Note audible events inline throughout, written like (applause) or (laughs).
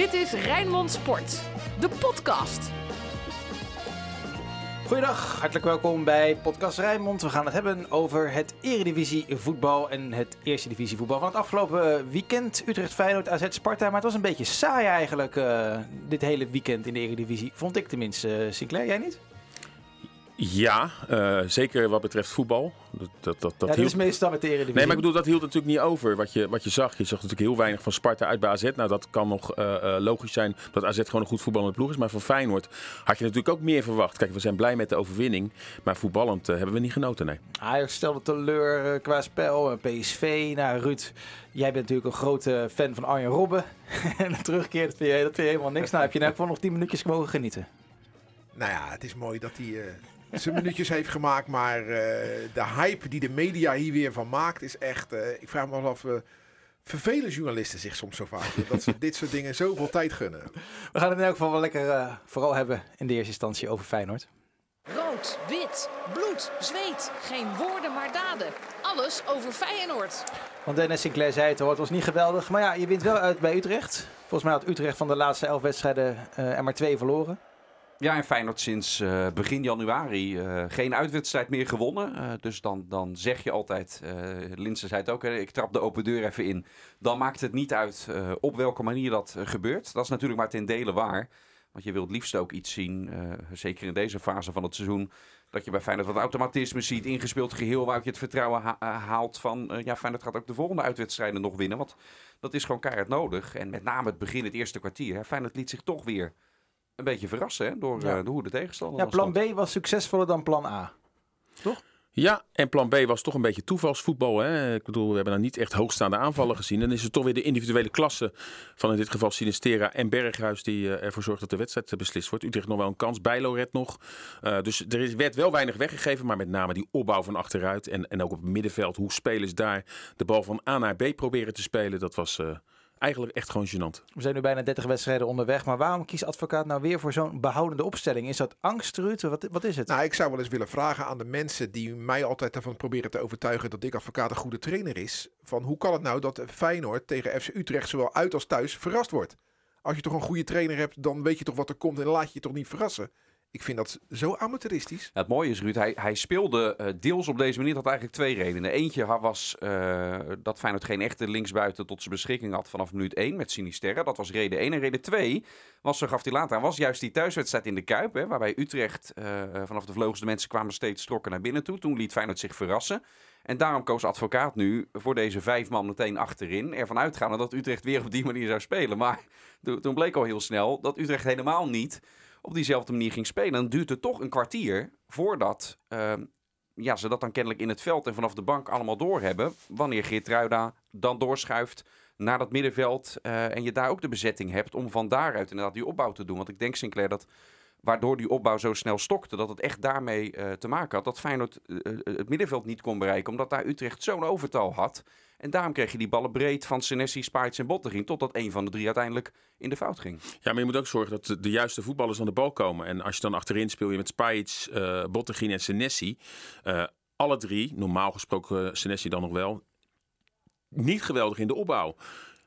Dit is Rijnmond Sport, de podcast. Goedendag, hartelijk welkom bij Podcast Rijnmond. We gaan het hebben over het Eredivisie voetbal en het Eerste Divisie voetbal van het afgelopen weekend. Utrecht, Feyenoord, AZ, Sparta. Maar het was een beetje saai eigenlijk uh, dit hele weekend in de Eredivisie. Vond ik tenminste. Uh, Sinclair, jij niet? Ja, uh, zeker wat betreft voetbal. Dat, dat, dat, dat, ja, hield... is meestal met de Eredivisie. Nee, maar ik bedoel, dat hield natuurlijk niet over wat je, wat je zag. Je zag natuurlijk heel weinig van Sparta uit bij AZ. Nou, dat kan nog uh, uh, logisch zijn dat AZ gewoon een goed voetballende ploeg is. Maar van Feyenoord had je natuurlijk ook meer verwacht. Kijk, we zijn blij met de overwinning. Maar voetballend hebben we niet genoten, nee. Ajax stelde teleur qua spel. PSV, nou Ruud, jij bent natuurlijk een grote fan van Arjen Robben. (laughs) en de terugkeer, dat vind, je, dat vind je helemaal niks. Nou, heb je nou gewoon nog 10 minuutjes mogen genieten? Nou ja, het is mooi dat hij (laughs) zijn minuutjes heeft gemaakt. Maar uh, de hype die de media hier weer van maakt is echt... Uh, ik vraag me af... Uh, vervelen journalisten zich soms zo vaak. (laughs) dat ze dit soort dingen zoveel tijd gunnen. We gaan het in elk geval wel lekker vooral hebben in de eerste instantie over Feyenoord. Rood, wit, bloed, zweet. Geen woorden maar daden. Alles over Feyenoord. Want Dennis Sinclair zei het al, het was niet geweldig. Maar ja, je wint wel uit bij Utrecht. Volgens mij had Utrecht van de laatste elf wedstrijden er maar twee verloren. Ja, en Feyenoord sinds uh, begin januari uh, geen uitwedstrijd meer gewonnen. Uh, dus dan, dan zeg je altijd, Linse zei het ook, ik trap de open deur even in. Dan maakt het niet uit op welke manier dat gebeurt. Dat is natuurlijk maar ten dele waar. Want je wilt liefst ook iets zien, zeker in deze fase van het seizoen, dat je bij Feyenoord wat automatisme ziet, ingespeeld geheel, waar je het vertrouwen ha haalt van, ja, Feyenoord gaat ook de volgende uitwedstrijden nog winnen. Want dat is gewoon keihard nodig. En met name het begin, het eerste kwartier, hè, Feyenoord liet zich toch weer een beetje verrassen hè, door, ja. uh, hoe de tegenstander Ja, plan B was succesvoller dan plan A. Toch? Ja, en plan B was toch een beetje toevalsvoetbal. Hè? Ik bedoel, we hebben dan niet echt hoogstaande aanvallen gezien. Dan is het toch weer de individuele klasse van in dit geval Sinistera en Berghuis die uh, ervoor zorgt dat de wedstrijd beslist wordt. Utrecht nog wel een kans, Bijlo red nog. Uh, dus er is, werd wel weinig weggegeven, maar met name die opbouw van achteruit en, en ook op het middenveld, hoe spelers daar de bal van A naar B proberen te spelen, dat was... Uh, eigenlijk echt gewoon gênant. We zijn nu bijna 30 wedstrijden onderweg. Maar waarom kiest advocaat nou weer voor zo'n behoudende opstelling? Is dat angst, Ruud? Wat, wat is het? Nou, ik zou wel eens willen vragen aan de mensen die mij altijd ervan proberen te overtuigen dat ik advocaat een goede trainer is. Van hoe kan het nou dat Feyenoord tegen FC Utrecht zowel uit als thuis verrast wordt? Als je toch een goede trainer hebt, dan weet je toch wat er komt en laat je je toch niet verrassen. Ik vind dat zo amateuristisch. het mooie is, Ruud, hij, hij speelde uh, deels op deze manier. Dat had eigenlijk twee redenen. Eentje was uh, dat Feyenoord geen echte linksbuiten tot zijn beschikking had vanaf minuut 1 met Sinisterra. Dat was reden 1. En reden 2 was, zo gaf hij later aan, was juist die thuiswedstrijd in de Kuip. Hè, waarbij Utrecht uh, vanaf de vleugels de mensen kwamen steeds strokken naar binnen toe. Toen liet Feyenoord zich verrassen. En daarom koos advocaat nu voor deze vijf man meteen achterin. Ervan uitgaande dat Utrecht weer op die manier zou spelen. Maar toen bleek al heel snel dat Utrecht helemaal niet op diezelfde manier ging spelen. Dan duurt het toch een kwartier voordat uh, ja, ze dat dan kennelijk in het veld en vanaf de bank allemaal doorhebben. Wanneer Geertruida dan doorschuift naar dat middenveld uh, en je daar ook de bezetting hebt om van daaruit inderdaad die opbouw te doen. Want ik denk Sinclair dat waardoor die opbouw zo snel stokte, dat het echt daarmee uh, te maken had. Dat Feyenoord uh, het middenveld niet kon bereiken, omdat daar Utrecht zo'n overtal had. En daarom kreeg je die ballen breed van Senesi, Spaits en Bottegien. Totdat een van de drie uiteindelijk in de fout ging. Ja, maar je moet ook zorgen dat de juiste voetballers aan de bal komen. En als je dan achterin speel je met Spaits, uh, Bottegien en Senesi. Uh, alle drie, normaal gesproken Senesi dan nog wel, niet geweldig in de opbouw.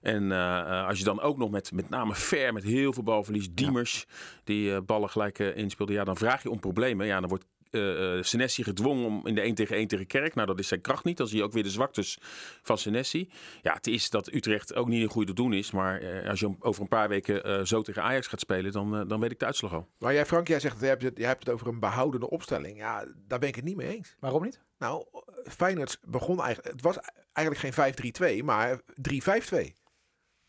En uh, als je dan ook nog met met name Ver, met heel veel balverlies, Diemers, die uh, ballen gelijk uh, inspeelde, ja, dan vraag je om problemen. Ja, dan wordt uh, Senesi gedwongen om in de 1 tegen 1 tegen Kerk. Nou, dat is zijn kracht niet. Dan zie je ook weer de zwaktes van Senesi. Ja, het is dat Utrecht ook niet een goede doen is. Maar uh, als je over een paar weken uh, zo tegen Ajax gaat spelen, dan, dan weet ik de uitslag al. Maar jij, Frank, jij zegt, je hebt, het, je hebt het over een behoudende opstelling. Ja, daar ben ik het niet mee eens. Waarom niet? Nou, Feyenoord begon eigenlijk... Het was eigenlijk geen 5-3-2, maar 3-5-2.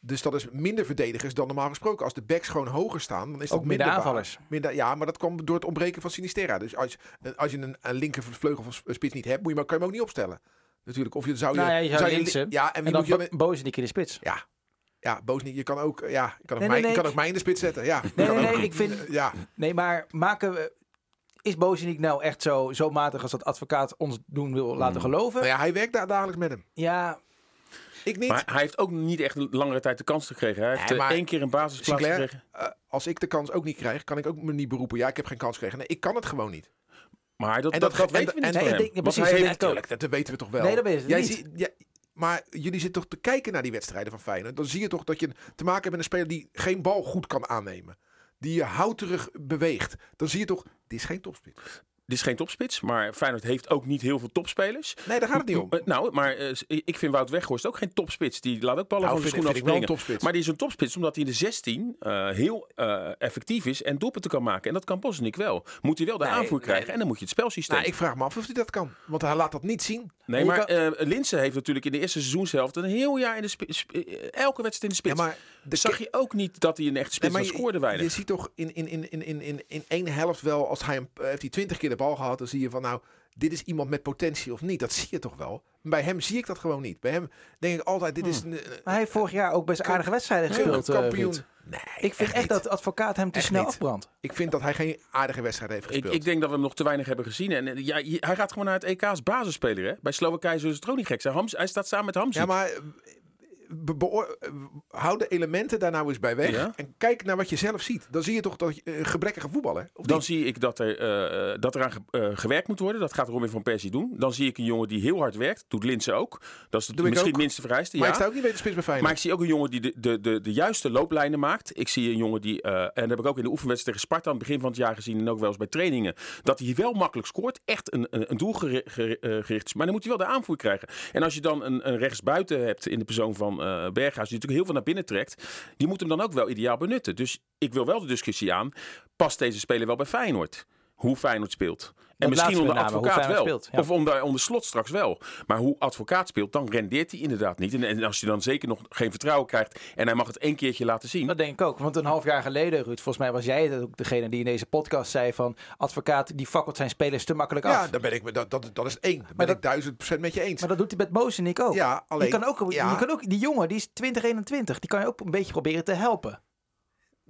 Dus dat is minder verdedigers dan normaal gesproken. Als de backs gewoon hoger staan, dan is dat Ook minder aanvallers. Minder, ja, maar dat kwam door het ontbreken van Sinisterra. Dus als, als je een, een linkervleugel of spits niet hebt, moet je, maar, kan je hem ook niet opstellen. Natuurlijk. Of je zou je... Nou ja, je zou, zou je, ja, en, wie en dan moet je, Bozenik in de spits. Ja, ja, Bozenik, je kan ook, ja, je kan ook, nee, mij, nee, nee. Je kan ook mij in de spits zetten. Ja, nee, nee, nee, ik vind, ja. nee, maar maken we, is Bozenik nou echt zo, zo matig als dat advocaat ons doen wil laten geloven? Nou ja, hij werkt daar dagelijks met hem. Ja, ik niet. Maar hij heeft ook niet echt langere tijd de kans gekregen. Hij heeft nee, maar, één keer een basisplaats Sinclair, gekregen. Uh, als ik de kans ook niet krijg, kan ik ook me niet beroepen. Ja, ik heb geen kans gekregen. Nee, ik kan het gewoon niet. Maar dat, en dat, dat, dat weten we niet en, van en, hem. Ja, precies, hij heeft, dat weten we toch wel. Nee, dat weet je Jij niet. Zie, ja, Maar jullie zitten toch te kijken naar die wedstrijden van Feyenoord. Dan zie je toch dat je te maken hebt met een speler die geen bal goed kan aannemen. Die je houterig beweegt. Dan zie je toch, dit is geen topspits. Dit is geen topspits, maar Feyenoord heeft ook niet heel veel topspelers. Nee, daar gaat het niet om. Eh, nou, maar eh, ik vind Wout Weghorst ook geen topspits. Die laat ook ballen Nou, van de schoen afspringen. Maar die is een topspits omdat hij in de 16 eh, heel eh, effectief is en doelpunten kan maken. En dat kan Bosnik wel. Moet hij wel de Nee, aanvoer nee. krijgen en dan moet je het spelsysteem. Nou, ik vraag me af of hij dat kan. Want hij laat dat niet zien. Nee, maar kan- eh Linse heeft natuurlijk in de eerste seizoenshelft een heel jaar in de eh, elke wedstrijd in de spits. ja, maar de Zag je ook niet dat hij een echte spits Nee, was, je- scoorde weinig. Je ziet toch in, in, in, in, in, in, in één helft wel, als hij hem, eh, heeft hij twintig keer de bal gehad, dan zie je van nou, dit is iemand met potentie of niet. Dat zie je toch wel. Bij hem zie ik dat gewoon niet. Bij hem denk ik altijd, dit is een, Maar hij heeft vorig jaar ook best aardige wedstrijden gespeeld. eh, kampioen. Nee, ik vind echt, dat advocaat hem te Echt snel niet. afbrandt. Ik vind dat hij geen aardige wedstrijd heeft Ik, gespeeld. ik denk dat we hem nog te weinig hebben gezien. En eh, ja, hij gaat gewoon naar het EK als basisspeler. Hè? Bij Slowakije zullen ze het ook niet gek zijn. Hams, hij staat samen met Hamzi. ja, maar hou de elementen daar nou eens bij weg. Ja. En kijk naar wat je zelf ziet. Dan zie je toch dat je gebrekkige voetballer. Of Dan niet? zie ik dat er, eh, eh, dat eraan ge- eh, gewerkt moet worden. Dat gaat Robin van Persie doen. Dan zie ik een jongen die heel hard werkt. Doet Linse ook. Dat is de, misschien het minste vereiste. Maar ja. ik sta ook niet bij de spits bij Feyenoord. Maar ik zie ook een jongen die de, de, de, de juiste looplijnen maakt. Ik zie een jongen die, en dat heb ik ook in de oefenwedstrijd tegen Sparta aan het begin van het jaar gezien. En ook wel eens bij trainingen. Dat hij wel makkelijk scoort. Echt een, een, een doelgericht. is. Maar dan moet hij wel de aanvoer krijgen. En als je dan een, een rechtsbuiten hebt in de persoon van eh Berghuis. Die natuurlijk heel veel naar binnen trekt. Die moet hem dan ook wel ideaal benutten. Dus ik wil wel de discussie aan. Past deze speler wel bij Feyenoord? Hoe Feyenoord speelt. En misschien onder name, advocaat wel. Feyenoord speelt, ja. Of onder, onder slot straks wel. Maar hoe advocaat speelt, dan rendeert hij inderdaad niet. En, en als je dan zeker nog geen vertrouwen krijgt en hij mag het één keertje laten zien. Dat denk ik ook. Want een half jaar geleden, Ruud, volgens mij was jij het ook degene die in deze podcast zei van advocaat die fakkelt zijn spelers te makkelijk af. ja, dan ben ik, dat, dat, dat is één. Dan ben dat- ik duizend procent met je eens. Maar dat doet hij met Bozenik ook. Ja, alleen- je, kan ook ja. je kan ook, die jongen, die is 2021, die kan je ook een beetje proberen te helpen.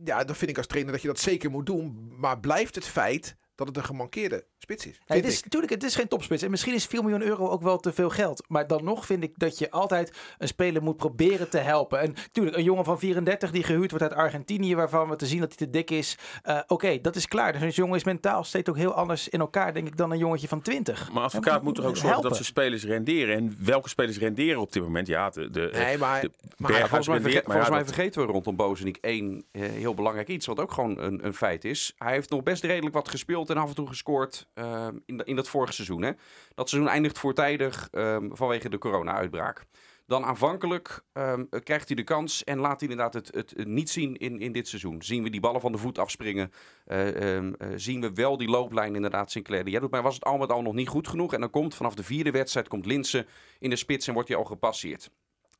Ja, dan vind ik als trainer dat je dat zeker moet doen. Maar blijft het feit dat het een gemankeerde spits is. Ja, het is, natuurlijk, het is geen topspits. En misschien is 4 miljoen euro ook wel te veel geld. Maar dan nog vind ik dat je altijd een speler moet proberen te helpen. En natuurlijk, een jongen van 34 die gehuurd wordt uit Argentinië, waarvan we te zien dat hij te dik is. eh, Oké, dat is klaar. Dus een jongen is mentaal steeds ook heel anders in elkaar, denk ik, dan een jongetje van 20. Maar advocaat moet er ook zorgen helpen. dat zijn spelers renderen. En welke spelers renderen op dit moment? Ja, de, de, Nee, maar, de maar Volgens mij, verge- rendeert. Maar volgens ja, mij dat- vergeten we rondom Bozenik één eh, heel belangrijk iets, wat ook gewoon een, een feit is. Hij heeft nog best redelijk wat gespeeld en af en toe gescoord eh, in, in dat vorige seizoen. Hè. Dat seizoen eindigt voortijdig ehm, vanwege de corona-uitbraak. Dan aanvankelijk ehm, krijgt hij de kans en laat hij inderdaad het, het, niet zien in, in dit seizoen. Zien we die ballen van de voet afspringen? Eh, ehm, eh, zien we wel die looplijn inderdaad Sinclair jij doet. Maar was het al met al nog niet goed genoeg? En dan komt vanaf de vierde wedstrijd komt Linse in de spits en wordt hij al gepasseerd.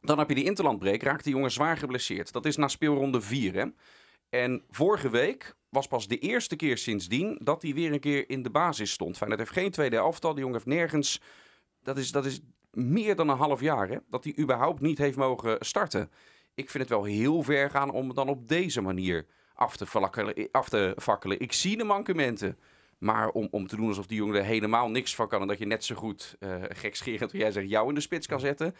Dan heb je die interlandbreek, raakt die jongen zwaar geblesseerd. Dat is na speelronde 4. Hè? En vorige week was pas de eerste keer sindsdien dat hij weer een keer in de basis stond. Feyenoord heeft geen tweede elftal, die jongen heeft nergens... Dat is, dat is meer dan een half jaar hè? dat hij überhaupt niet heeft mogen starten. Ik vind het wel heel ver gaan om het dan op deze manier af te, vlakkelen, af te fakkelen. Ik zie de mankementen. Maar om, om te doen alsof die jongen er helemaal niks van kan... en dat je net zo goed, eh gekscherend, hoe jij zegt, jou in de spits kan zetten...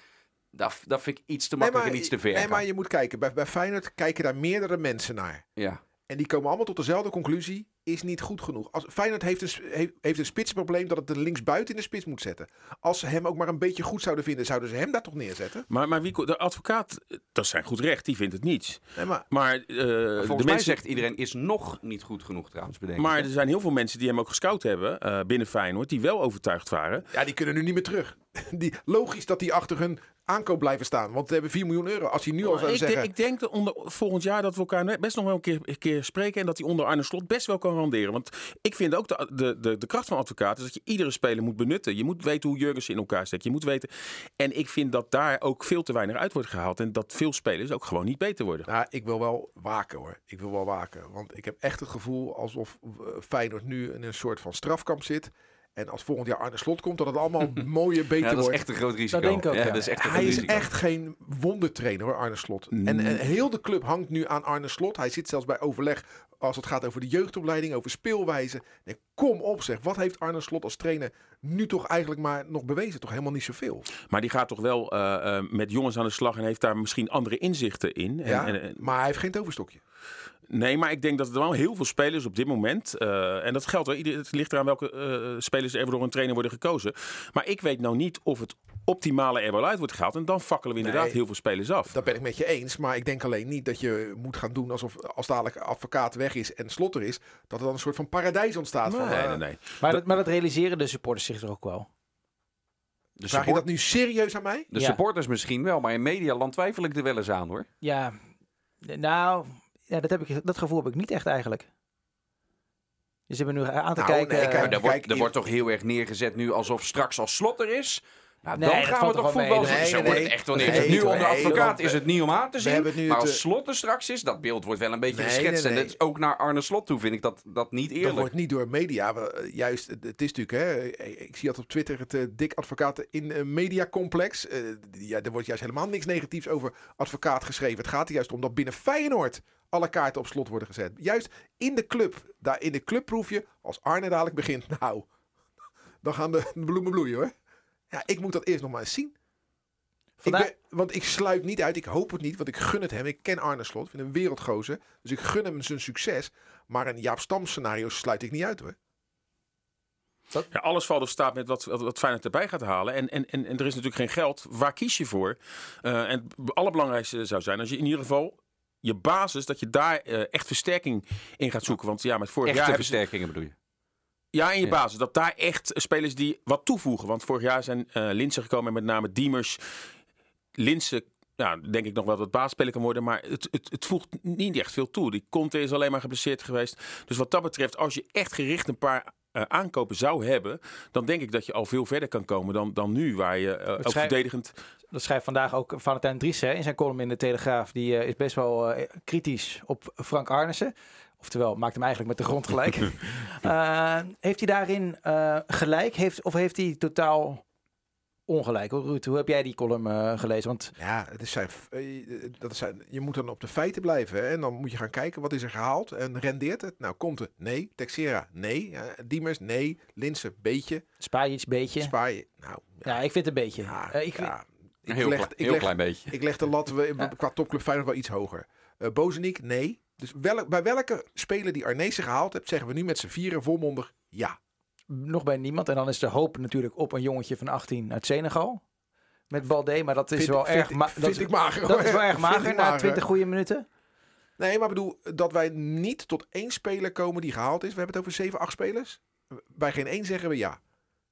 Dat, dat vind ik iets te makkelijk en iets te ver Nee, gaan. maar je moet kijken. Bij, bij Feyenoord kijken daar meerdere mensen naar. Ja. En die komen allemaal tot dezelfde conclusie. Is niet goed genoeg. Als, Feyenoord heeft een, heeft, heeft een spitsprobleem dat het de linksbuiten in de spits moet zetten. Als ze hem ook maar een beetje goed zouden vinden, zouden ze hem daar toch neerzetten? Maar, maar wie, de advocaat, dat is zijn goed recht, die vindt het niet. Nee, maar Maar, eh, de Volgens mij mensen, zegt iedereen is nog niet goed genoeg trouwens, bedenk ik, maar er zijn heel veel mensen die hem ook gescout hebben eh, binnen Feyenoord, die wel overtuigd waren. ja, die kunnen nu niet meer terug. (laughs) Die, logisch dat die achter hun aankoop blijven staan. Want ze hebben 4 miljoen euro. Als hij nu al zou ik, zeggen... denk, ik denk dat onder, volgend jaar dat we elkaar best nog wel een keer, een keer spreken. En dat hij onder Arne Slot best wel kan renderen. Want ik vind ook de, de, de, de kracht van advocaat is dat je iedere speler moet benutten. Je moet weten hoe Jurgensen in elkaar steekt. Je moet weten. En ik vind dat daar ook veel te weinig uit wordt gehaald. En dat veel spelers ook gewoon niet beter worden. Nou, ik wil wel waken hoor. Ik wil wel waken. Want ik heb echt het gevoel alsof eh, Feyenoord nu in een soort van strafkamp zit. En als volgend jaar Arne Slot komt, dat het allemaal (laughs) mooie beter Ja, dat is wordt. echt een groot risico. denk ik ook, ja. dat is echt een Hij is risico. echt geen wondertrainer hoor, Arne Slot. En, en heel de club hangt nu aan Arne Slot. Hij zit zelfs bij overleg als het gaat over de jeugdopleiding, over speelwijze. Nee, kom op zeg, wat heeft Arne Slot als trainer nu toch eigenlijk maar nog bewezen? Toch helemaal niet zoveel. Maar die gaat toch wel eh, eh, met jongens aan de slag. En heeft daar misschien andere inzichten in. En, Ja, en, en- maar hij heeft geen toverstokje. Nee, maar ik denk dat er wel heel veel spelers op dit moment. eh, en dat geldt wel. Het ligt eraan welke eh, spelers er door een trainer worden gekozen. Maar ik weet nou niet of het optimale er wel uit wordt gehaald. En dan fakkelen we inderdaad Nee. heel veel spelers af. Dat ben ik met je eens. Maar ik denk alleen niet dat je moet gaan doen alsof als dadelijk advocaat weg is en slot er is. Dat er dan een soort van paradijs ontstaat. van, nee, eh, nee, nee. Maar dat, maar dat realiseren de supporters zich er ook wel. De, Vraag je dat nu serieus aan mij? de Ja. supporters misschien wel, maar in medialand twijfel ik er wel eens aan hoor. Ja, nou, ja, dat, heb ik, dat gevoel heb ik niet echt eigenlijk. Dus ze hebben nu aan te Nou, kijken. nee, kijk, Maar er er wordt toch heel erg neergezet nu alsof straks als slot er is. Nou, Nee, dan dat gaan we toch voetbal. Nee, zo wordt het echt wel. Nu onder advocaat is het niet om aan te zien. maar als eh, slot er straks is, dat beeld wordt wel een beetje geschetst. En dat is ook naar Arne Slot toe vind ik dat, dat niet Dat eerlijk. wordt niet door media. eh, Juist, het is natuurlijk, hè, ik zie dat op Twitter, het eh, dik advocaten in eh, mediacomplex. Eh, ja, er wordt juist helemaal niks negatiefs over advocaat geschreven. Het gaat er juist om dat binnen Feyenoord alle kaarten op slot worden gezet. Juist in de club, daar in de je, als Arne dadelijk begint, (laughs) nou, dan gaan de bloemen bloeien hoor. Ja, ik moet dat eerst nog maar eens zien. Ik ben, want ik sluit niet uit, ik hoop het niet, want ik gun het hem. Ik ken Arne Slot, vind hem een wereldgozer. Dus ik gun hem zijn succes. Maar een Jaap Stam scenario sluit ik niet uit hoor. Ja, alles valt of staat met wat, wat, wat Feyenoord erbij gaat halen. En, en, en, en er is natuurlijk geen geld. Waar kies je voor? Eh, en het allerbelangrijkste zou zijn als je in ieder geval je basis, dat je daar eh, echt versterking in gaat zoeken. Want ja, met vorig Echte jaar hebben ze- versterkingen bedoel je? Ja, in je basis. Dat daar echt spelers die wat toevoegen. Want vorig jaar zijn eh Linsen gekomen en met name Diemers. Linsen, ja, denk ik nog wel dat baasspeler kan worden. Maar het, het, het voegt niet echt veel toe. Die Conte is alleen maar geblesseerd geweest. Dus wat dat betreft, als je echt gericht een paar eh, aankopen zou hebben... dan denk ik dat je al veel verder kan komen dan, dan nu. Waar je eh, ook schrijf- verdedigend... Dat schrijft vandaag ook Valentijn Dries in zijn column in de Telegraaf. Die is best wel kritisch op Frank Arnissen. Oftewel, maakt hem eigenlijk met de grond gelijk. (laughs) Eh, heeft hij daarin eh, gelijk heeft, of heeft hij totaal ongelijk? Hoe, Ruud, hoe heb jij die column eh, gelezen? Want Ja, het is zijn, eh, dat is zijn, je moet dan op de feiten blijven. Hè? En dan moet je gaan kijken, wat is er gehaald? En rendeert het? Nou, Conte, nee. Texera, nee. Diemers, nee. Linsen, beetje. spaar je iets beetje? Spaaien, nou... Ja, ik vind het een beetje. ja, Eh, ik, ja. Ik, heel leg, klein, ik, heel leg, klein beetje. ik leg de lat we- (laughs) Ja. qua topclub Feyenoord wel iets hoger. Eh Bozeniek, nee. Dus welk, bij welke speler die Arnezen gehaald hebt, zeggen we nu met z'n vieren volmondig ja. nog bij niemand. En dan is de hoop natuurlijk op een jongetje van 18 uit Senegal. Met Balde, maar dat is Vind- wel vind erg ik- ma- vind dat is- ik mager, Dat is wel erg (laughs) mager na mager. 20 goede minuten. Nee, maar bedoel dat wij niet tot één speler komen die gehaald is. We hebben het over 7, 8 spelers. Bij geen één zeggen we ja.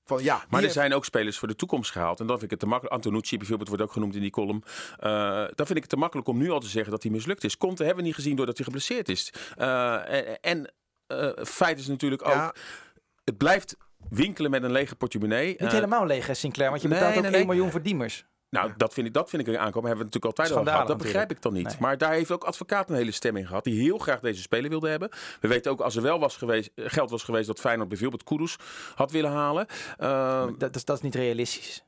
Van ja, Maar er zijn ook spelers voor de toekomst gehaald. En dan vind ik het te makkelijk. Antonucci bijvoorbeeld wordt ook genoemd in die column. Eh, dan vind ik het te makkelijk om nu al te zeggen dat hij mislukt is. Conte hebben we niet gezien doordat hij geblesseerd is. Eh, en eh, feit is natuurlijk ook, Ja. het blijft winkelen met een lege portemonnee. Niet helemaal leeg, hè, Sinclair. Want je nee, betaalt ook nee, 1 nee. miljoen voor Diemers. Nou, dat vind ik, dat vind ik een aankomen. Hebben we het natuurlijk altijd al gehad. Dat begrijp ik dan niet. Nee. Maar daar heeft ook advocaat een hele stem in gehad. Die heel graag deze speler wilde hebben. We weten ook als er wel was geweest, eh, geld was geweest dat Feyenoord bijvoorbeeld Kudus had willen halen. Eh, Dat, is, dat is niet realistisch.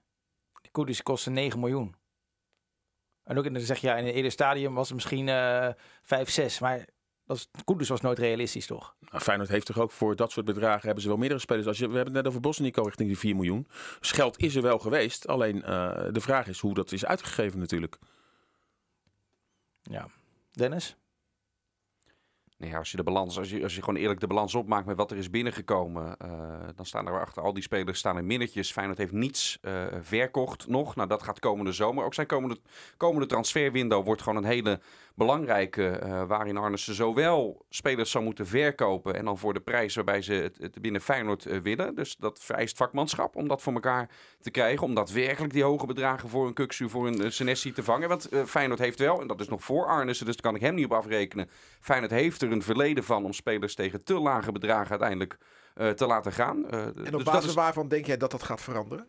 Koedis kosten 9 miljoen. En ook in, dan zeg je, ja, in een eerder stadium was het misschien eh 5, 6. Maar dat is, Koedis was nooit realistisch, toch? Nou, Feyenoord heeft toch ook voor dat soort bedragen hebben ze wel meerdere spelers. Als je, we hebben het net over Bosnico richting die 4 miljoen. Dus geld is er wel geweest. Alleen eh, de vraag is hoe dat is uitgegeven natuurlijk. Ja. Dennis? Ja, als je de balans, als je, als je gewoon eerlijk de balans opmaakt met wat er is binnengekomen, eh, dan staan er achter al die spelers staan in minnetjes. Feyenoord heeft niets eh, verkocht nog. Nou, dat gaat komende zomer. Ook zijn komende, komende transferwindow wordt gewoon een hele belangrijke, eh, waarin Arnissen zowel spelers zou moeten verkopen en dan voor de prijs waarbij ze het, binnen Feyenoord willen. Dus dat vereist vakmanschap om dat voor elkaar te krijgen, om daadwerkelijk die hoge bedragen voor een Kuksu, voor een Senesi te vangen. Want Feyenoord heeft wel, en dat is nog voor Arnissen, dus daar kan ik hem niet op afrekenen. Feyenoord heeft er een verleden van om spelers tegen te lage bedragen uiteindelijk eh, te laten gaan. Eh, En dus op dat basis is- waarvan denk jij dat dat gaat veranderen?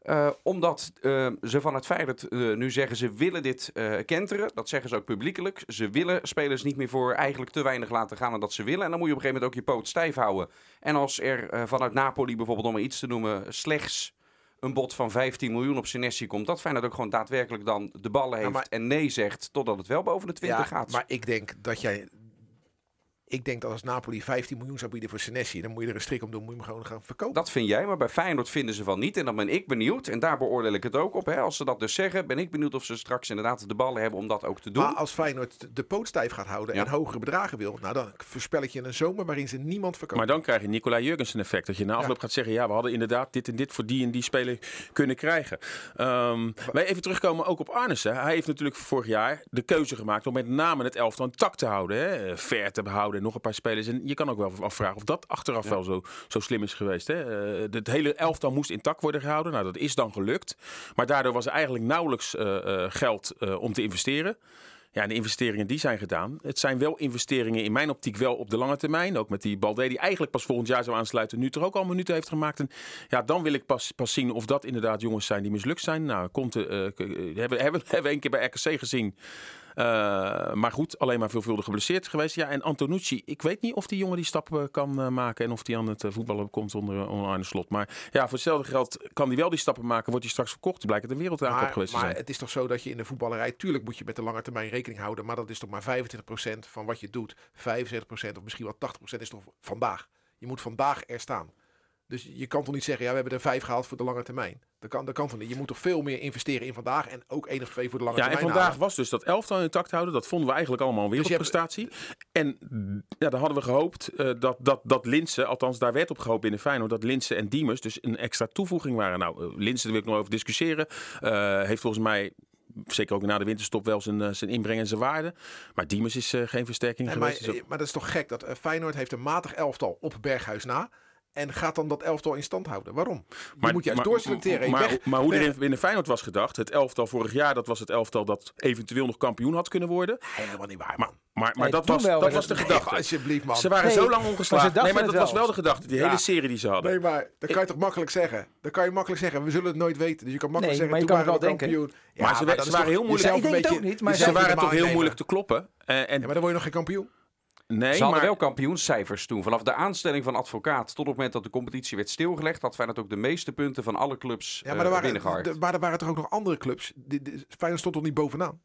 eh, omdat eh, ze van het Feyenoord eh, nu zeggen ze willen dit kenteren. Dat zeggen ze ook publiekelijk. Ze willen spelers niet meer voor eigenlijk te weinig laten gaan dan dat ze willen. En dan moet je op een gegeven moment ook je poot stijf houden. En als er vanuit Napoli bijvoorbeeld, om maar iets te noemen, slechts een bod van 15 miljoen op Senesi komt. Dat Feyenoord ook gewoon daadwerkelijk dan de ballen heeft maar- en nee zegt totdat het wel boven de 20 gaat. maar ik denk dat jij... Ik denk dat als Napoli 15 miljoen zou bieden voor Senesi, dan moet je er een strik om doen, moet je hem gewoon gaan verkopen. Dat vind jij, maar bij Feyenoord vinden ze van niet. En dan ben ik benieuwd, en daar beoordeel ik het ook op. Hè. Als ze dat dus zeggen, ben ik benieuwd of ze straks inderdaad de ballen hebben om dat ook te doen. Maar als Feyenoord de poot stijf gaat houden Ja. en hogere bedragen wil, nou dan voorspel ik je een zomer waarin ze niemand verkopen. Maar dan krijg je Nicolai Jurgensen effect. Dat je na afloop gaat zeggen, ja, we hadden inderdaad dit en dit voor die en die speler kunnen krijgen. Ehm maar even terugkomen ook op Arnissen. Hij heeft natuurlijk vorig jaar de keuze gemaakt om met name het elftal intact te houden. Hè? Ver te behouden en nog een paar spelers. En je kan ook wel afvragen of dat achteraf wel zo, zo slim is geweest. Hè? Eh, het hele elftal moest intact worden gehouden. Nou, dat is dan gelukt. Maar daardoor was er eigenlijk nauwelijks eh, eh, geld om te investeren. Ja, en de investeringen die zijn gedaan. Het zijn wel investeringen in mijn optiek wel op de lange termijn. Ook met die Balde die eigenlijk pas volgend jaar zou aansluiten. Nu toch ook al minuten heeft gemaakt. En ja, dan wil ik pas, pas zien of dat inderdaad jongens zijn die mislukt zijn. Nou, komt, eh, hebben, hebben, (laughs) hebben we een keer bij RKC gezien. Eh, maar goed, alleen maar veelvuldig geblesseerd geweest. Ja, en Antonucci, ik weet niet of die jongen die stap eh, kan eh, maken. En of die aan het voetballen komt onder, onder Arne Slot. Maar ja, voor hetzelfde geld kan hij wel die stappen maken. Wordt hij straks verkocht. Blijkt het een wereldaankoop maar, geweest te maar zijn. het is toch zo dat je in de voetballerij, tuurlijk moet je met de lange termijn rekening houden, maar dat is toch maar 25% van wat je doet. 75% of misschien wel 80% is toch vandaag. Je moet vandaag er staan. Dus je kan toch niet zeggen, ja, we hebben er vijf gehaald voor de lange termijn. Dat kan, dat kan toch niet. Je moet toch veel meer investeren in vandaag en ook één of twee voor de lange Ja, en termijn. vandaag halen. was dus dat elftal intact houden. Dat vonden we eigenlijk allemaal een Dus hebt- wereldprestatie. En ja, dan hadden we gehoopt eh, dat, dat, dat Linsen, althans daar werd op gehoopt binnen Feyenoord, dat Linsen en Diemers dus een extra toevoeging waren. Nou, eh, Linsen, daar wil ik nog over discussiëren. Eh, heeft volgens mij, zeker ook na de winterstop, wel zijn, zijn inbreng en zijn waarde. Maar Diemers is geen versterking Nee, maar, geweest. Dus ook- maar dat is toch gek dat Feyenoord heeft een matig elftal op Berghuis na. En gaat dan dat elftal in stand houden. Waarom? je moet juist doorselecteren. Je Maar, weg- maar hoe er in, binnen Feyenoord was gedacht, het elftal vorig jaar, dat was het elftal dat eventueel nog kampioen had kunnen worden. Helemaal niet waar, Maar, man. maar, maar Nee, dat, was, dat maar was de gedachte. Alsjeblieft, man. Ze waren Nee, zo lang maar ongeslagen. Nee, maar dat was wel. de gedachte. Die Ja. hele serie die ze hadden. Nee, maar dat kan je toch makkelijk zeggen? Dat kan je makkelijk zeggen. We zullen het nooit weten. Dus je kan makkelijk Nee, zeggen, maar je toen kan waren het we wel kampioen. Ja, Maar ze- dat ze is waren toch heel moeilijk- Ik denk een het beetje- ook niet, maar Ze waren toch heel moeilijk te kloppen. Eh, en, Ja, maar dan word je nog geen kampioen. Nee, Ze hadden maar, wel kampioenscijfers toen. Vanaf de aanstelling van advocaat tot op het moment dat de competitie werd stilgelegd, had Feyenoord ook de meeste punten van alle clubs Ja, ja, maar er waren, binnengehaald. de- maar er waren toch ook nog andere clubs? De, de, Feyenoord stond toch niet bovenaan?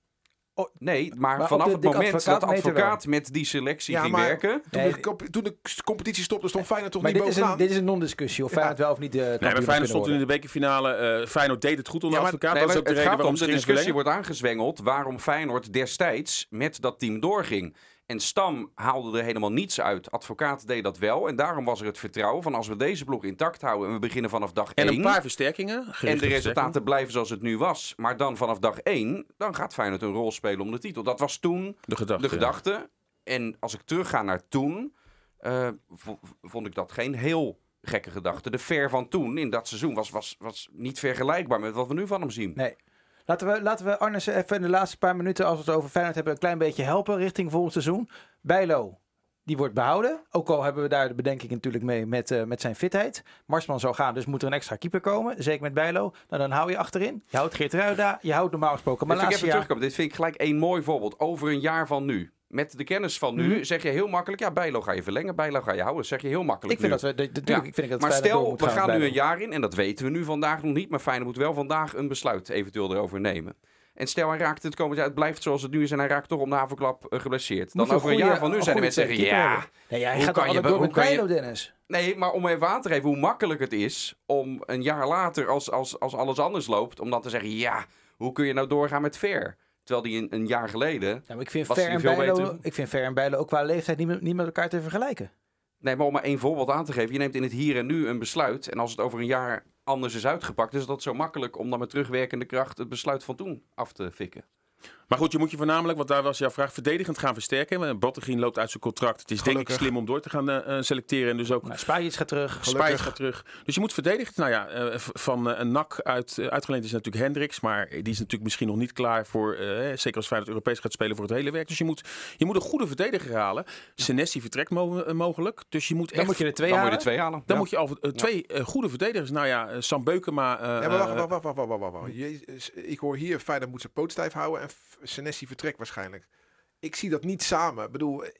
Nee, maar, Maar vanaf de het moment dat Advocaat meter advocaat met die selectie Ja, ging maar- werken, Toen, Nee, de, toen de competitie stopte, stond Feyenoord toch Maar niet dit is, een, bovenaan? dit is een non-discussie of Ja. Feyenoord wel of niet de nee, kampioen maar Feyenoord stond in de bekerfinale. eh Feyenoord deed het goed onder Ja, maar- advocaat. Nee, dat is ook de reden waarom de discussie wordt aangezwengeld waarom Feyenoord destijds met dat team doorging. En Stam haalde er helemaal niets uit. Advocaat deed dat wel. En daarom was er het vertrouwen van als we deze blok intact houden en we beginnen vanaf dag En 1. een paar versterkingen. En de resultaten blijven zoals het nu was. Maar dan vanaf dag 1, dan gaat Feyenoord een rol spelen om de titel. Dat was toen De gedachte. de gedachte. En als ik terugga naar toen, eh, vo- vond ik dat geen heel gekke gedachte. De ver van toen, in dat seizoen, was, was, was niet vergelijkbaar met wat we nu van hem zien. Nee. Laten we, laten we Arnes even in de laatste paar minuten, als we het over Feyenoord hebben, een klein beetje helpen richting volgend seizoen. Bijlo, die wordt behouden. Ook al hebben we daar de bedenking natuurlijk mee met, eh, met zijn fitheid. Marsman zou gaan, dus moet er een extra keeper komen. Zeker met Bijlo. Nou, dan hou je achterin. Je houdt Geert Ruida. Je houdt normaal gesproken Maar ik Malasia. even terugkomen. Dit vind ik gelijk één mooi voorbeeld. Over een jaar van nu. Met de kennis van nu Mhm. zeg je heel makkelijk... Ja, Bijlo ga je verlengen, Bijlo ga je houden. zeg je heel makkelijk Ik vind nu. dat we, natuurlijk, Ja. ik vind dat maar stel, we gaan nu een jaar in, en dat weten we nu vandaag nog niet, maar Feyenoord moet wel vandaag een besluit eventueel erover nemen. En stel, hij raakt het komend jaar, het blijft zoals het nu is en hij raakt toch om de havenklap eh, geblesseerd. Dan over een jaar van nu zijn de mensen zeggen, ja. Nee, ja, hij hoe gaat kan je door met Bijlo, Dennis. Nee, maar om even aan te geven hoe makkelijk het is om een jaar later, als, als, als alles anders loopt, om dan te zeggen, ja, hoe kun je nou doorgaan met Ver? Terwijl die een, een jaar geleden ik vind Was Ver en veel Bijlo, ik vind Ver en Bijlo ook qua leeftijd niet niet met elkaar te vergelijken. Nee, maar om maar één voorbeeld aan te geven. Je neemt in het hier en nu een besluit. En als het over een jaar anders is uitgepakt, is dat zo makkelijk om dan met terugwerkende kracht het besluit van toen af te fikken. Maar goed, je moet je voornamelijk, want daar was jouw vraag, verdedigend gaan versterken. Bottegien loopt uit zijn contract. Het is denk ik slim om door te gaan eh, eh, selecteren. En dus ook Nou, gaat terug. Spijs gaat terug. Dus je moet verdedigen. Nou ja, eh, van eh, een NAC uit, eh, uitgeleend is natuurlijk Hendricks. Maar die is natuurlijk misschien nog niet klaar voor, eh, zeker als Feyenoord Europees gaat spelen, voor het hele werk. Dus je moet, je moet een goede verdediger halen. Senesi vertrekt mo- eh, mogelijk. Dus je moet Dan echt... moet je er twee dan moet je halen. er twee halen. dan Ja. moet je al eh, twee eh, goede verdedigers. Nou ja, eh, Sam Beukema. eh, Ja, maar wacht, eh, wacht, wacht, wacht, wacht, wacht, wacht, ik hoor hier, Feyenoord moet zijn poot stijf houden en Senesi vertrekt waarschijnlijk. Ik zie dat niet samen. Ik bedoel, eh,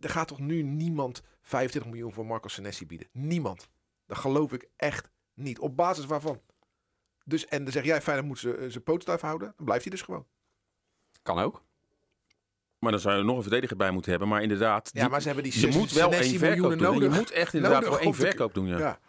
er gaat toch nu niemand 25 miljoen voor Marco Senesi bieden? Niemand. Dat geloof ik echt niet. Op basis waarvan? Dus, en dan zeg jij, Feyenoord moet zijn- zijn poot stijf houden. Dan blijft hij dus gewoon. Kan ook. Maar dan zou je nog een verdediger bij moeten hebben. Maar inderdaad, Ja, maar ze hebben die je moet wel één verkoop doen. En Je nodig. moet echt inderdaad nodig wel één verkoop doen, ja. Ja.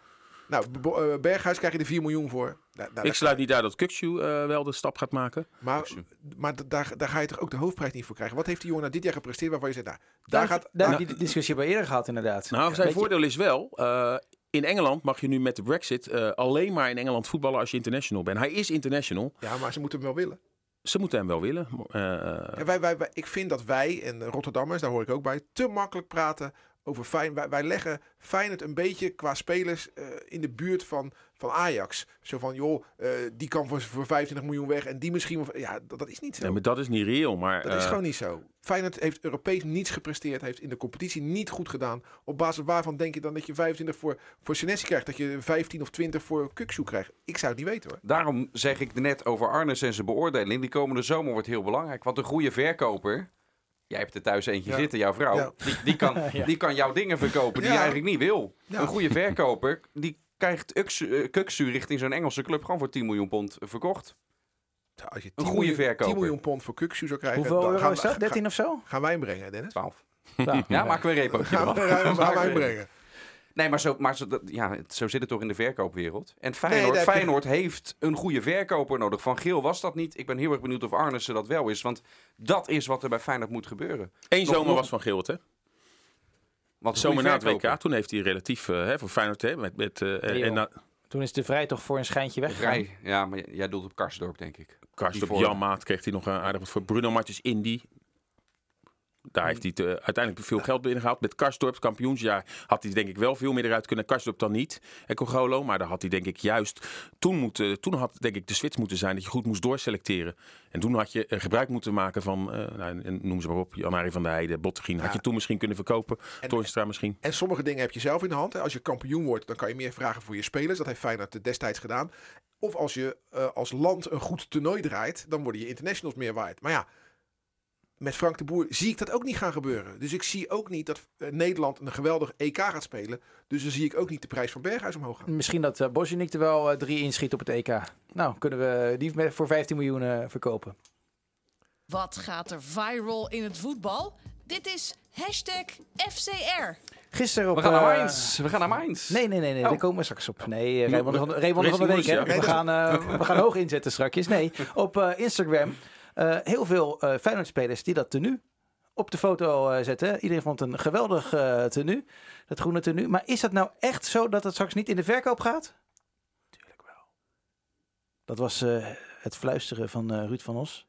Nou, eh, Berghuis krijg je er 4 miljoen voor. Daar- daar- Ik sluit niet uit dat Kukcu eh, wel de stap gaat maken. Maar, maar daar, daar ga je toch ook de hoofdprijs niet voor krijgen. Wat heeft die jongen nou dit jaar gepresteerd waarvan je zegt, nou, daar Daar, gaat... je die discussie bij eerder gehad, inderdaad. Nou, zijn voordeel is wel... eh, in Engeland mag je nu met de Brexit eh, alleen maar in Engeland voetballen als je international bent. Hij is international. ja, maar ze moeten hem wel willen. Ze moeten hem wel willen. Eh, Ja, wij, wij, wij- ik vind dat wij, en Rotterdammers, daar hoor ik ook bij, te makkelijk praten over Feyenoord. Wij, wij leggen Feyenoord een beetje qua spelers eh, in de buurt van, van Ajax. Zo van, joh, eh, die kan voor, voor 25 miljoen weg en die misschien... Ja, dat, dat is niet zo. nee, maar dat is niet reëel. Maar, Dat is eh, gewoon niet zo. Feyenoord heeft Europees niets gepresteerd, heeft in de competitie niet goed gedaan. Op basis waarvan denk je dan dat je 25 voor, voor Senesi krijgt, dat je 15 of 20 voor Kuksu krijgt? Ik zou het niet weten hoor. Daarom zeg ik net over Arnes en zijn beoordeling. Die komende zomer wordt heel belangrijk. Want een goede verkoper. Jij hebt er thuis eentje Ja. zitten, jouw vrouw. Ja. Die, die, kan, (laughs) die kan jouw dingen verkopen die Ja. je eigenlijk niet wil. Ja. Een goede verkoper, die krijgt eh, Kuksu richting zo'n Engelse club gewoon voor 10 miljoen pond verkocht. Als je Een 10 goede miljoen, verkoper. 10 miljoen pond voor Kuksu zou krijgen, Hoeveel dan euro gaan, is dat? we- 13 of zo? gaan, wij hem brengen, Dennis? 12. Ja, Ja, maken we een repootje (laughs) Gaan hem een- brengen. Nee, maar, zo, maar zo, dat- ja, het- zo zit het toch in de verkoopwereld. En Nee, Feyenoord, je- Feyenoord heeft een goede verkoper nodig. Van Geel was dat niet. Ik ben heel erg benieuwd of Arnissen dat wel is. Want dat is wat er bij Feyenoord moet gebeuren. Eén Nog- zomer nog- was van Gilt, hè? Want een Zomer na het. WK. Toen heeft hij relatief eh, hè, voor Feyenoord... Hè, met, met, eh, en, joh. en na- Toen is de Vrij toch voor een schijntje weggegaan. Vrij. Ja, maar jij doelt op Karsdorp, denk ik. Karsdorp, Jan Maat kreeg hij nog een aardig wat voor. Bruno Martens Indy. Daar heeft hij het, eh, uiteindelijk veel geld binnengehaald. Met Karsdorp, het kampioensjaar, had hij denk ik wel veel meer eruit kunnen. Karsdorp dan niet, Ecogolo. Maar daar had hij denk ik juist... Toen, moeten, toen had denk ik de switch moeten zijn dat je goed moest doorselecteren. En toen had je eh, gebruik moeten maken van, eh, nou, en noem ze maar op, Jan-Arie van der Heijden, Bottegien. Had je toen misschien kunnen verkopen. En- Toornstra misschien. En sommige dingen heb je zelf in de hand. hè. Als je kampioen wordt, dan kan je meer vragen voor je spelers. Dat heeft Feyenoord destijds gedaan. Of als je eh, als land een goed toernooi draait, dan worden je internationals meer waard. Maar ja, met Frank de Boer zie ik dat ook niet gaan gebeuren. Dus ik zie ook niet dat eh, Nederland een geweldig EK gaat spelen. Dus dan zie ik ook niet de prijs van Berghuis omhoog gaan. Misschien dat uh, Bosjenik er wel eh, drie inschiet op het EK. Nou, kunnen we die voor 15 miljoen eh, verkopen. Wat gaat er viral in het voetbal? Dit is hashtag FCR. Gisteren op... We gaan naar eh, Mainz. We gaan naar Mainz. Nee, nee, nee, nee Oh. daar komen we straks op. Nee, eh, Raymond van, de Week, hè. We gaan, eh, (laughs) we gaan hoog inzetten straks. Nee, op eh, Instagram eh, heel veel eh Feyenoord-spelers die dat tenue op de foto eh, zetten. Iedereen vond een geweldig eh tenue, dat groene tenue. Maar is dat nou echt zo dat het straks niet in de verkoop gaat? Tuurlijk wel. Dat was eh, het fluisteren van eh, Ruud van Os.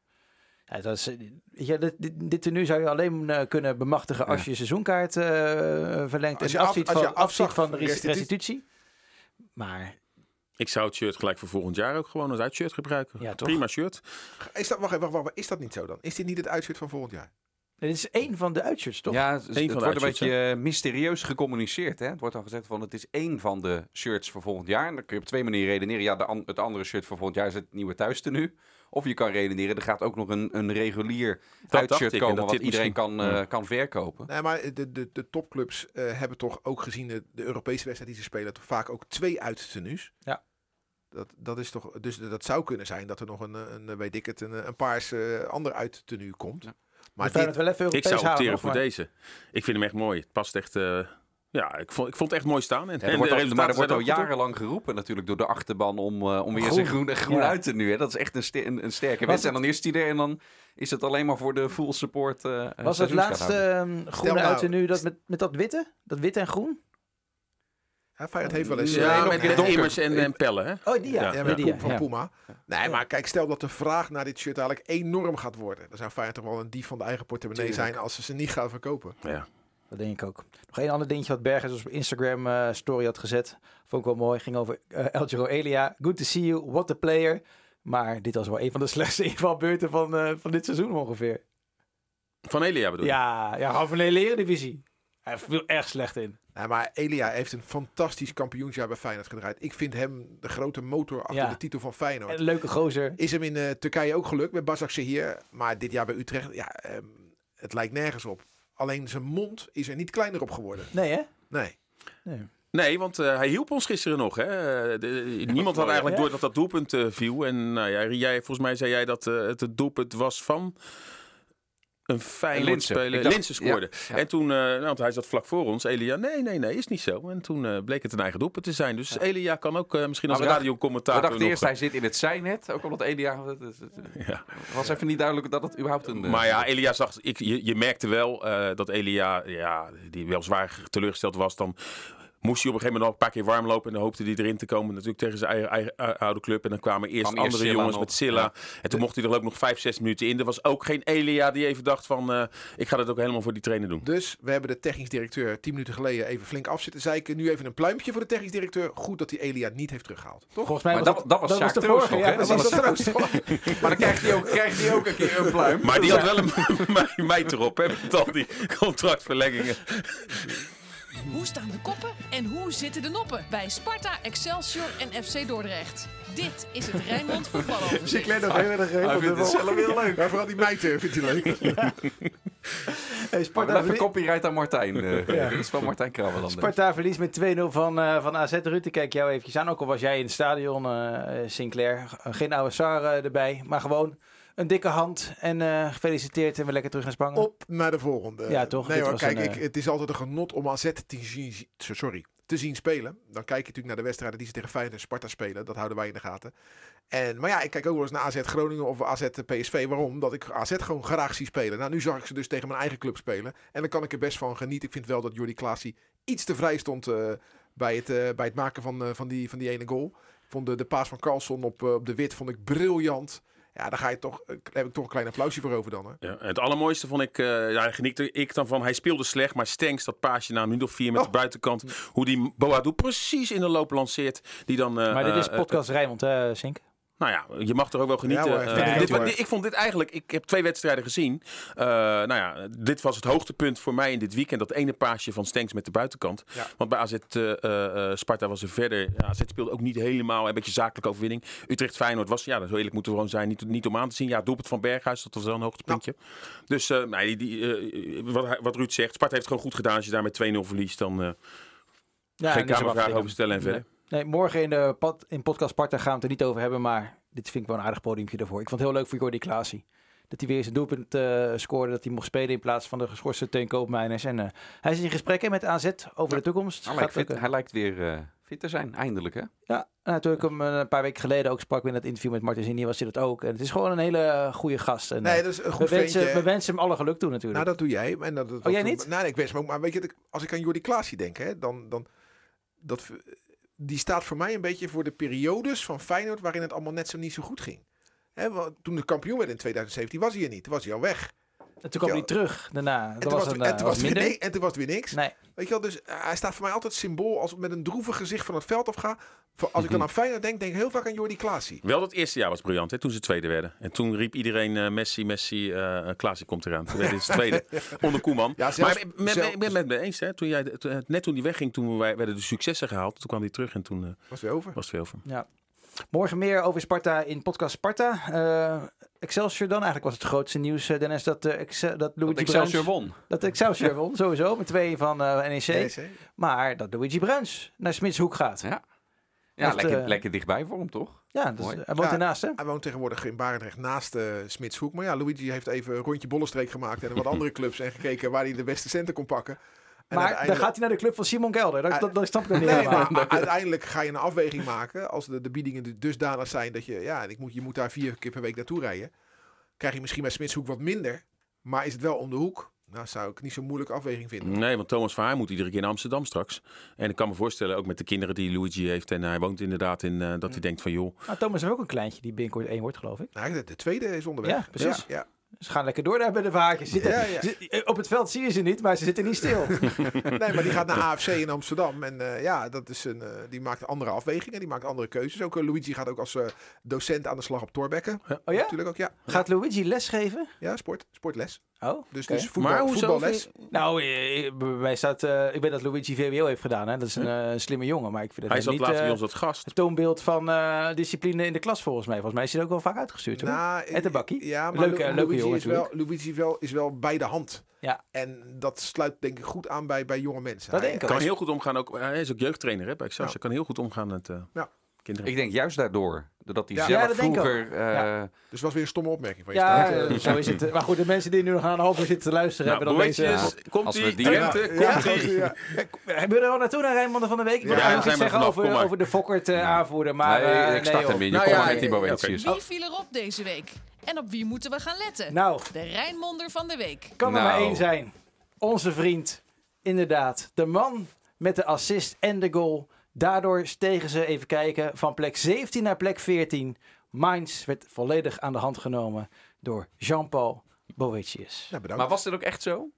Ja, dat is, eh, weet je, dit, dit, tenue zou je alleen eh, kunnen bemachtigen als je seizoenkaart eh, verlengt Als en je af- afziet als je van, afziet afzag van de restitutie. Maar Ik zou het shirt gelijk voor volgend jaar ook gewoon als uitshirt gebruiken. Ja, toch? Prima shirt. Is dat, wacht, even, wacht, wacht, wacht, is dat niet zo dan? Is dit niet het uitzicht van volgend jaar? Dit is één van de uitshirts, toch? Ja, het, van het de wordt een beetje eh, mysterieus gecommuniceerd. Hè? Het wordt dan gezegd van het is één van de shirts voor volgend jaar. En dan kun je op twee manieren redeneren. Ja, de an- het andere shirt voor volgend jaar is het nieuwe thuistenu. Of je kan redeneren, er gaat ook nog een, een regulier uitshirt komen dat wat iedereen misschien- kan, eh, kan verkopen. Nee, maar de, de, de topclubs eh, hebben toch ook gezien de, de Europese wedstrijd die ze spelen, toch vaak ook twee uittenues. Ja. Dat, dat is toch, dus dat zou kunnen zijn dat er nog een, een weet ik het, een, een paars eh, ander uittenu komt. Ja. Maar Maar dit, het wel even Ik zou opteren voor maar- deze. Ik vind hem echt mooi. Het past echt... eh, ja, ik vond, ik vond het echt mooi staan. En, Ja, er wordt al, maar er wordt al jarenlang geroepen natuurlijk door de achterban om, eh, om weer Groen. zijn groen, groen Ja. uit te nu. Hè. Dat is echt een, een, een sterke wedstrijd. En dan is die er en dan is het alleen maar voor de full support. eh, Was het laatste ehm, groene nou- uit nu dat met, met dat witte? Dat wit en groen? Ja, Feyenoord heeft wel eens... Ja, eh, met, nog- met. Immers en, en Pelle, hè? Oh, die ja. Ja, Ja, Ja, met die, Poem- ja. van. Puma. Nee, maar kijk, stel dat de vraag naar dit shirt eigenlijk enorm gaat worden. Dan zou Feyenoord toch wel een dief van de eigen portemonnee Tuurlijk. zijn als ze ze niet gaan verkopen. Ja. Dat denk ik ook. Nog één ander dingetje wat Bergers op Instagram eh, story had gezet. Vond ik wel mooi. Ging over eh El Giro Elia. Good to see you. What a player. Maar dit was wel een van de (laughs) slechtste invalbeurten van, eh, van dit seizoen ongeveer. Van Elia bedoel je? Ja, ja van de hele Eredivisie. Hij viel erg slecht in. Ja, maar Elia heeft een fantastisch kampioensjaar bij Feyenoord gedraaid. Ik vind hem de grote motor achter Ja. de titel van Feyenoord. En een leuke gozer. Is hem in eh, Turkije ook gelukt met Basak hier. Maar dit jaar bij Utrecht, ja, ehm, het lijkt nergens op. Alleen zijn mond is er niet kleiner op geworden. Nee, hè? Nee. Nee. Nee, want eh, hij hielp ons gisteren nog. Hè? Eh, de- niemand had eigenlijk door dat dat doelpunt eh, viel. En nou ja, jij, volgens mij zei jij dat eh, het het doelpunt was van een Linse. speler. Linse scoorde. ja, ja. En toen, eh, nou, want hij zat vlak voor ons. Elia, nee, nee, nee, is niet zo. En toen eh, bleek het een eigen doelpunt te zijn. Dus Elia kan ook eh, misschien als we dachten- We radiocommentator dachten eerst, hij zit in het zijnet. Ook omdat Elia... Het Ja. was even niet duidelijk dat het überhaupt een... Maar ja, Elia zag, ik, je, je merkte wel dat Elia, ja, die wel zwaar teleurgesteld was. Dan moest hij op een gegeven moment nog een paar keer warm lopen. En dan hoopte hij erin te komen. Natuurlijk tegen zijn eigen, eigen, oude club. En dan kwamen eerst Kwam andere jongens nog. met Silla. En toen mocht hij er ook nog vijf, zes minuten in. Er was ook geen Elia die even dacht van, eh, ik ga dat ook helemaal voor die trainer doen. Dus we hebben de technisch directeur tien minuten geleden even flink af zitten zeiken. Nu even een pluimpje voor de technisch directeur. Goed dat hij Elia niet heeft teruggehaald. Toch? Volgens mij Maar was dat, dat was de Troost vorige. nog, Ja. Dat was Troost. (laughs) Maar dan krijgt hij ook, krijgt hij ook een keer een pluim. Maar die had wel een mij- meid erop, hè, met al die contractverlengingen. Hoe staan de koppen en hoe zitten de noppen bij Sparta, Excelsior en FC Dordrecht? Dit is het Rijnmond voetbaloverzicht. Sinclair nog heel erg Hij vindt het zelf heel leuk. Ja, vooral die meid eh, vindt hij leuk. (laughs) Hey, Maar Sparta, even verlie- copyright aan Martijn. eh, Ja. (laughs) Dat is van Martijn Krabbeland. Sparta verliest met 2-0 van, eh, van AZ. Ruud, ik kijk jou eventjes aan. Ook al was jij in het stadion, eh, Sinclair. Geen oude Sar erbij, maar gewoon een dikke hand. En eh, gefeliciteerd en weer lekker terug naar Spangen. Op naar de volgende. Ja, toch? Nee hoor, kijk, een, ik, eh, het is altijd een genot om AZ te zien, sorry, te zien spelen. Dan kijk je natuurlijk naar de wedstrijden die ze tegen Feyenoord en Sparta spelen. Dat houden wij in de gaten. En, maar ja, ik kijk ook wel eens naar AZ Groningen of AZ PSV. Waarom? Dat ik AZ gewoon graag zie spelen. Nou, nu zag ik ze dus tegen mijn eigen club spelen. En daar kan ik er best van genieten. Ik vind wel dat Jordi Klaasie iets te vrij stond eh, bij, het, bij het maken van, van, die, van die ene goal. Ik vond de, de paas van Carlson op, op de wit vond ik briljant. Ja, daar ga je toch, eh, daar heb ik toch een klein applausje voor over dan. Hè? Ja, het allermooiste vond ik, eh ja, geniette ik dan van, hij speelde slecht, maar Stenks, dat paasje na een minuut of vier met Oh. de buitenkant, hoe die Boadu precies in de loop lanceert, die dan... eh, maar dit is podcast Rijnmond, hè, Sink? Nou ja, je mag er ook wel genieten. Ja hoor, Eh, ik dit, hoor. ik vond dit eigenlijk, ik heb twee wedstrijden gezien. Eh, nou ja, dit was het hoogtepunt voor mij in dit weekend. Dat ene paasje van Stenks met de buitenkant. Ja. Want bij AZ eh, eh, Sparta was er verder. Ja, AZ speelde ook niet helemaal een beetje zakelijke overwinning. Utrecht Feyenoord was, ja, zo eerlijk moeten we gewoon zijn, niet, niet om aan te zien. Ja, doelpunt van Berghuis, dat was wel een hoogtepuntje. Dus eh, nee, die, wat, wat Ruud zegt, Sparta heeft het gewoon goed gedaan. Als je daar met 2-0 verliest, dan eh, Ja, geen en kamervraag over stellen en verder. Nee, morgen in, de pod, in podcast Sparta gaan we het er niet over hebben, maar dit vind ik wel een aardig podiumje daarvoor. Ik vond het heel leuk voor Jordi Klaasie. Dat hij weer zijn doelpunt eh, scoorde, dat hij mocht spelen in plaats van de geschorste Teun Koopmeiners. En eh, hij is in gesprekken met AZ over de toekomst. Hij Gaat lijkt, fit, hij lijkt weer eh, fit te zijn, eindelijk hè? Ja, nou, toen ik hem een paar weken geleden ook sprak in dat interview met Martin Zini, was hij dat ook. En het is gewoon een hele goede gast. En, Nee, eh, dat is een we, goed wensen, ventje. we wensen hem alle geluk toe natuurlijk. Nou, dat doe jij. En dat, dat, Oh, jij niet? Nee, nee, ik wens hem ook. Maar weet je, als ik aan Jordi Klaasie denk, hè, dan, dan dat, die staat voor mij een beetje voor de periodes van Feyenoord waarin het allemaal net zo niet zo goed ging. Toen de kampioen werd in 2017 was hij er niet. Was hij al weg. En toen kwam hij terug daarna. En Dat toen was, was, een, en eh, toen was was, het weer minder. niks, en toen was het weer niks. Nee, Weet je wel, dus eh, hij staat voor mij altijd symbool als ik met een droevig gezicht van het veld afga. Voor- Als ik dan aan Feyenoord denk, denk ik heel vaak aan Jordi Klaasie. Wel dat eerste jaar was briljant, hè, toen ze tweede werden. En toen riep iedereen eh, Messi, Messi, eh Klaasie komt eraan. Toen werden ze tweede, (laughs) onder Koeman. Ja, zelfs- maar ik ben- zelfs- ik ben het met me eens. Hè, toen jij, net toen hij wegging, toen wij, werden de successen gehaald. Toen kwam hij terug en toen Was weer over. was het weer over. Ja. Morgen meer over Sparta in podcast Sparta. Eh, Excelsior dan. Eigenlijk was het grootste nieuws, eh, Dennis, dat, eh, Exe- dat Dat Luigi Excelsior Bruins... won. Dat Excelsior won, sowieso, met twee van eh, NEC. Zeg. Maar dat Luigi Bruins naar Smitshoek gaat. Ja, ja lekker, lekker dichtbij voor hem toch? Ja, dus, Mooi. hij woont Ja. ernaast, hè? Hij woont tegenwoordig in Barendrecht naast uh, Smitshoek. Maar ja, Luigi heeft even een rondje Bollenstreek gemaakt en wat andere clubs en gekeken waar hij de beste centen kon pakken. En Maar dan gaat hij naar de club van Simon Gelder. Dat, Ah, dat, dat snap ik nog niet Nee, helemaal. maar, maar uiteindelijk ga je een afweging maken. Als de, de biedingen dus dusdanig zijn dat je, ja, ik moet, je moet daar vier keer per week naartoe rijden. Krijg je misschien bij Smitshoek wat minder. Maar is het wel om de hoek? Nou, zou ik niet zo'n moeilijke afweging vinden. Nee, want Thomas Verhaar moet iedere keer naar Amsterdam straks. En ik kan me voorstellen, ook met de kinderen die Luigi heeft. En hij woont inderdaad in, eh, dat hij denkt van joh, Nou, Thomas heeft ook een kleintje die binnenkort één wordt, geloof ik. Nou, de, de tweede is onderweg. Ja, precies. Ja, Ze gaan lekker door daar bij de vaartjes. Ja, eh, op het veld zie je ze niet, maar ze zitten niet stil. (laughs) Nee, maar die gaat naar AFC in Amsterdam. En eh, ja, dat is een, eh, die maakt andere afwegingen. Die maakt andere keuzes. Ook Luigi gaat ook als docent aan de slag op Torbekken. Oh ja? Natuurlijk ook, ja. Gaat Luigi lesgeven? Ja, sport. Sportles. Oh, Dus, dus voetbal, maar hoezo? voetballes. Nou, eh, bij mij staat... eh, ik weet dat Luigi VWO heeft gedaan. Hè? Dat is een eh, slimme jongen. Maar ik vind het hij zat niet laatst eh, bij ons als gast. het toonbeeld van eh, discipline in de klas, volgens mij. Volgens mij is hij ook wel vaak uitgestuurd, hoor. Nou, En de bakkie. Ja, maar Leuke- Lu- leuke Luigi, jongen is wel, Luigi wel, is wel bij de hand. Ja. En dat sluit denk ik goed aan bij, bij jonge mensen. Dat Hij- denk ik Kan ook. heel goed omgaan, ook, hij is ook jeugdtrainer hè, bij Excelsior. Ja. Kan heel goed omgaan met... eh, kinderen. Ik denk juist daardoor. Doordat hij Ja. zelf Ja, dat vroeger... eh, Ja. Dus het was weer een stomme opmerking van je. Ja, Stijn. eh, zo is het. Maar goed, de mensen die nu nog aan een half uur zitten te luisteren Nou, hebben dan deze... Boetjes, Ja. komt Als we ie, die- Twente, Ja, komt ja, ie. ja. Hebben we er al naartoe naar Rijnmond van de Week? Ik Ja, wil zijn iets zeggen over, over de Fokkert eh, aanvoerder. Maar, nee, eh, ik sta nee, er joh. niet. Nou Kom ja, maar met die ja, ja, Boetius. Wie viel er op deze week? En op wie moeten we gaan letten? Nou, De Rijnmonder van de week. kan er Nou. maar één zijn. Onze vriend, inderdaad. De man met de assist en de goal. Daardoor stegen ze, even kijken, van plek 17 naar plek 14. Mainz werd volledig aan de hand genomen door Jean-Paul Boetius. Bedankt. Maar was dit ook echt zo?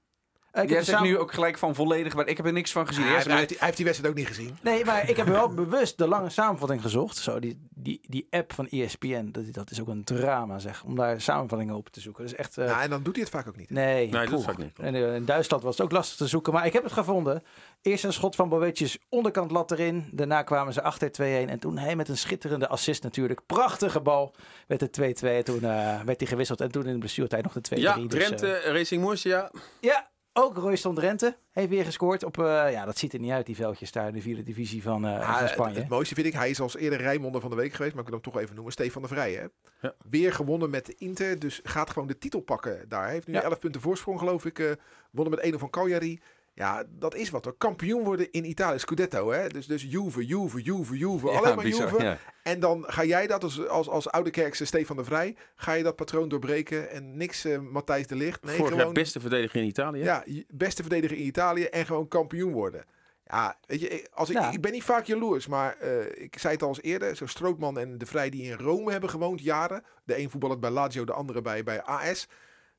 Ik heb Jij zegt samen- nu ook gelijk van volledig, maar ik heb er niks van gezien. Ja, hij, met- heeft, hij heeft die wedstrijd ook niet gezien. Nee, maar ik heb wel (laughs) bewust de lange samenvatting gezocht. Zo, die, die, die app van ESPN, dat, dat is ook een drama zeg. Om daar samenvattingen op te zoeken. Dat is echt... eh, Nou, en dan doet hij het vaak ook niet. Nee, Nee, dat vaak niet. En eh, in Duitsland was het ook lastig te zoeken. Maar ik heb het gevonden. Eerst een schot van Boetjes, onderkant lat erin. Daarna kwamen ze achter 2-1. En toen hij met een schitterende assist natuurlijk. Prachtige bal. Werd het 2-2. En toen eh, werd hij gewisseld. En toen in de blessuretijd nog de 2-3. Ja, Dus, Drenthe, eh, Racing Murcia. ja, ook Royston Drenthe heeft weer gescoord. Op, eh, ja, dat ziet er niet uit, die veldjes daar in de vierde divisie van, eh, Ah, van het, Spanje. het mooiste vind ik, hij is als eerder Rijnmonder van de week geweest, maar ik wil hem toch even noemen. Stefan de Vrij, hè? Ja. Weer gewonnen met de Inter, dus gaat gewoon de titel pakken daar. Hij heeft nu Ja. 11 punten voorsprong, geloof ik. eh wonnen met 1 van Cagliari. Ja, dat is wat hoor. Kampioen worden in Italië, Scudetto, hè? Dus, dus Juve, Juve, Juve, Juve. Ja, alleen maar bizar, Juve. ja. En dan ga jij dat als, als, als oude kerkse Stefan de Vrij, ga je dat patroon doorbreken en niks eh, Matthijs de Licht. Nee, Vorig jaar gewoon beste verdediger in Italië. ja, je- beste verdediger in Italië en gewoon kampioen worden. Ja, weet je, ik- als ik, Ja. ik ben niet vaak jaloers, maar eh, ik zei het al eens eerder. Zo Strootman en De Vrij die in Rome hebben gewoond jaren. De een voetballert bij Lazio, de andere bij, bij AS.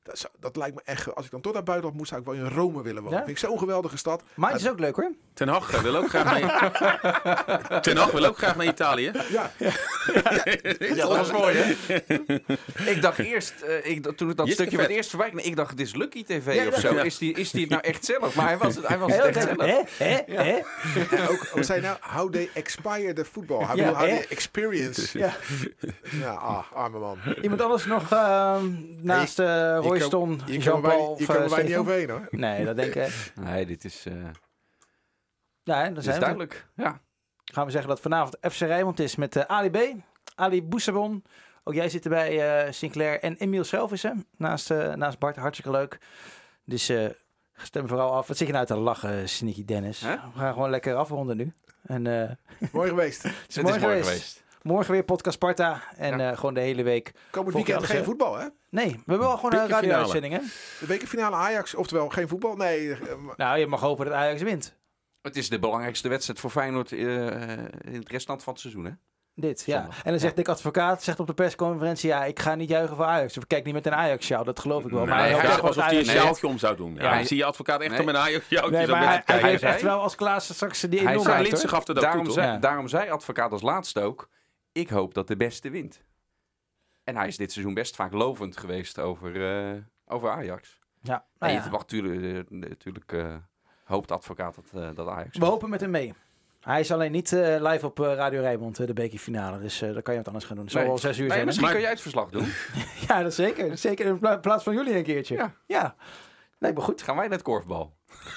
Dat, zou- dat lijkt me echt... Als ik dan tot naar buitenland moest, zou ik wel in Rome willen wonen. Ja? Vind ik zo'n geweldige stad. Maar het is ook leuk hoor. Ten Hag eh, wil ook graag naar (laughs) Ten Hag wil ook graag naar Italië. Ja, Ja, dat was mooi, hè? ik dacht eerst, eh, ik, toen ik dat Jiske stukje werd eerst kwam, ik dacht, het is Lucky TV Ja, of dat- zo. ja. Is die, is die het nou echt zelf? Maar hij was het, hij was het Heel echt zelf. Hè? Hè? Hè? en ook, wat zei je nou? How they expire the football. How, Ja, how they experience. Ja. Ja, ah, arme man. Iemand anders nog ehm, naast eh Hier Royston, Jean-Paul komen eh, wij niet overheen hoor. Nee, dat denk ik. Nee, dit is, eh Ja, dit is duidelijk. Ja. Gaan we zeggen dat vanavond FC Rijnmond is met eh, Ali B, Ali Boussabon. Ook jij zit erbij, eh, Sinclair en Emiel zelf is. Naast, eh, naast Bart, hartstikke leuk. Dus eh, stem vooral af. Wat zit je nou te lachen, Sneaky Dennis? We gaan gewoon lekker afronden nu. En eh, het (laughs) Mooi geweest. (laughs) is, Het mooi is mooi geweest. geweest. Morgen weer podcast Sparta. En eh, gewoon de hele week. Komend weekend alles, geen voetbal hè? Nee, we hebben wel gewoon een radio-uitzending, hè? De bekerfinale Ajax, oftewel geen voetbal. Nee, Nou, je mag hopen dat Ajax wint. Het is de belangrijkste wedstrijd voor Feyenoord eh, in het restant van het seizoen, hè? Dit, ja. Zondag. En dan zegt Dick Advocaat, zegt op de persconferentie... ja, ik ga niet juichen voor Ajax. Of ik kijk niet met een Ajax-sjaal, dat geloof ik wel. Nee, maar hij hij hij alsof hij een sjaaltje om zou doen. Ja, zie je advocaat echt Nee. om een Ajax sjaaltje Nee, zo maar met hij, hij heeft echt wel als Klaas straks die Hij enorm zei- maakt, Linse hoor. gaf het ook toe, Daarom, zei, Ja. daarom zei advocaat als laatste ook, ik hoop dat de beste wint. En hij is dit seizoen best vaak lovend geweest over, eh, over Ajax. Ja, Nee, nou ja. mag natuurlijk, eh, natuurlijk eh, hoopt de advocaat dat, eh, dat Ajax We hopen met hem mee. Hij is alleen niet eh, live op eh, Radio Rijnmond, eh, de bekerfinale. Dus eh dan kan je wat anders gaan doen. Het zal Nee. wel zes uur Nee, zijn. hè? misschien Maar- kan jij het verslag doen. (laughs) Ja, dat zeker. Zeker in pla- plaats van jullie een keertje. Ja. ja. Nee, maar goed. Gaan wij net korfbal.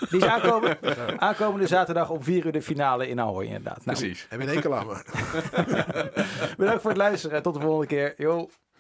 Die is aankomen, (laughs) aankomende zaterdag om vier uur de finale in Ahoy inderdaad. Nou, Precies. heb je een enkel aan me. (laughs) bedankt voor het luisteren. Tot de volgende keer. Yo.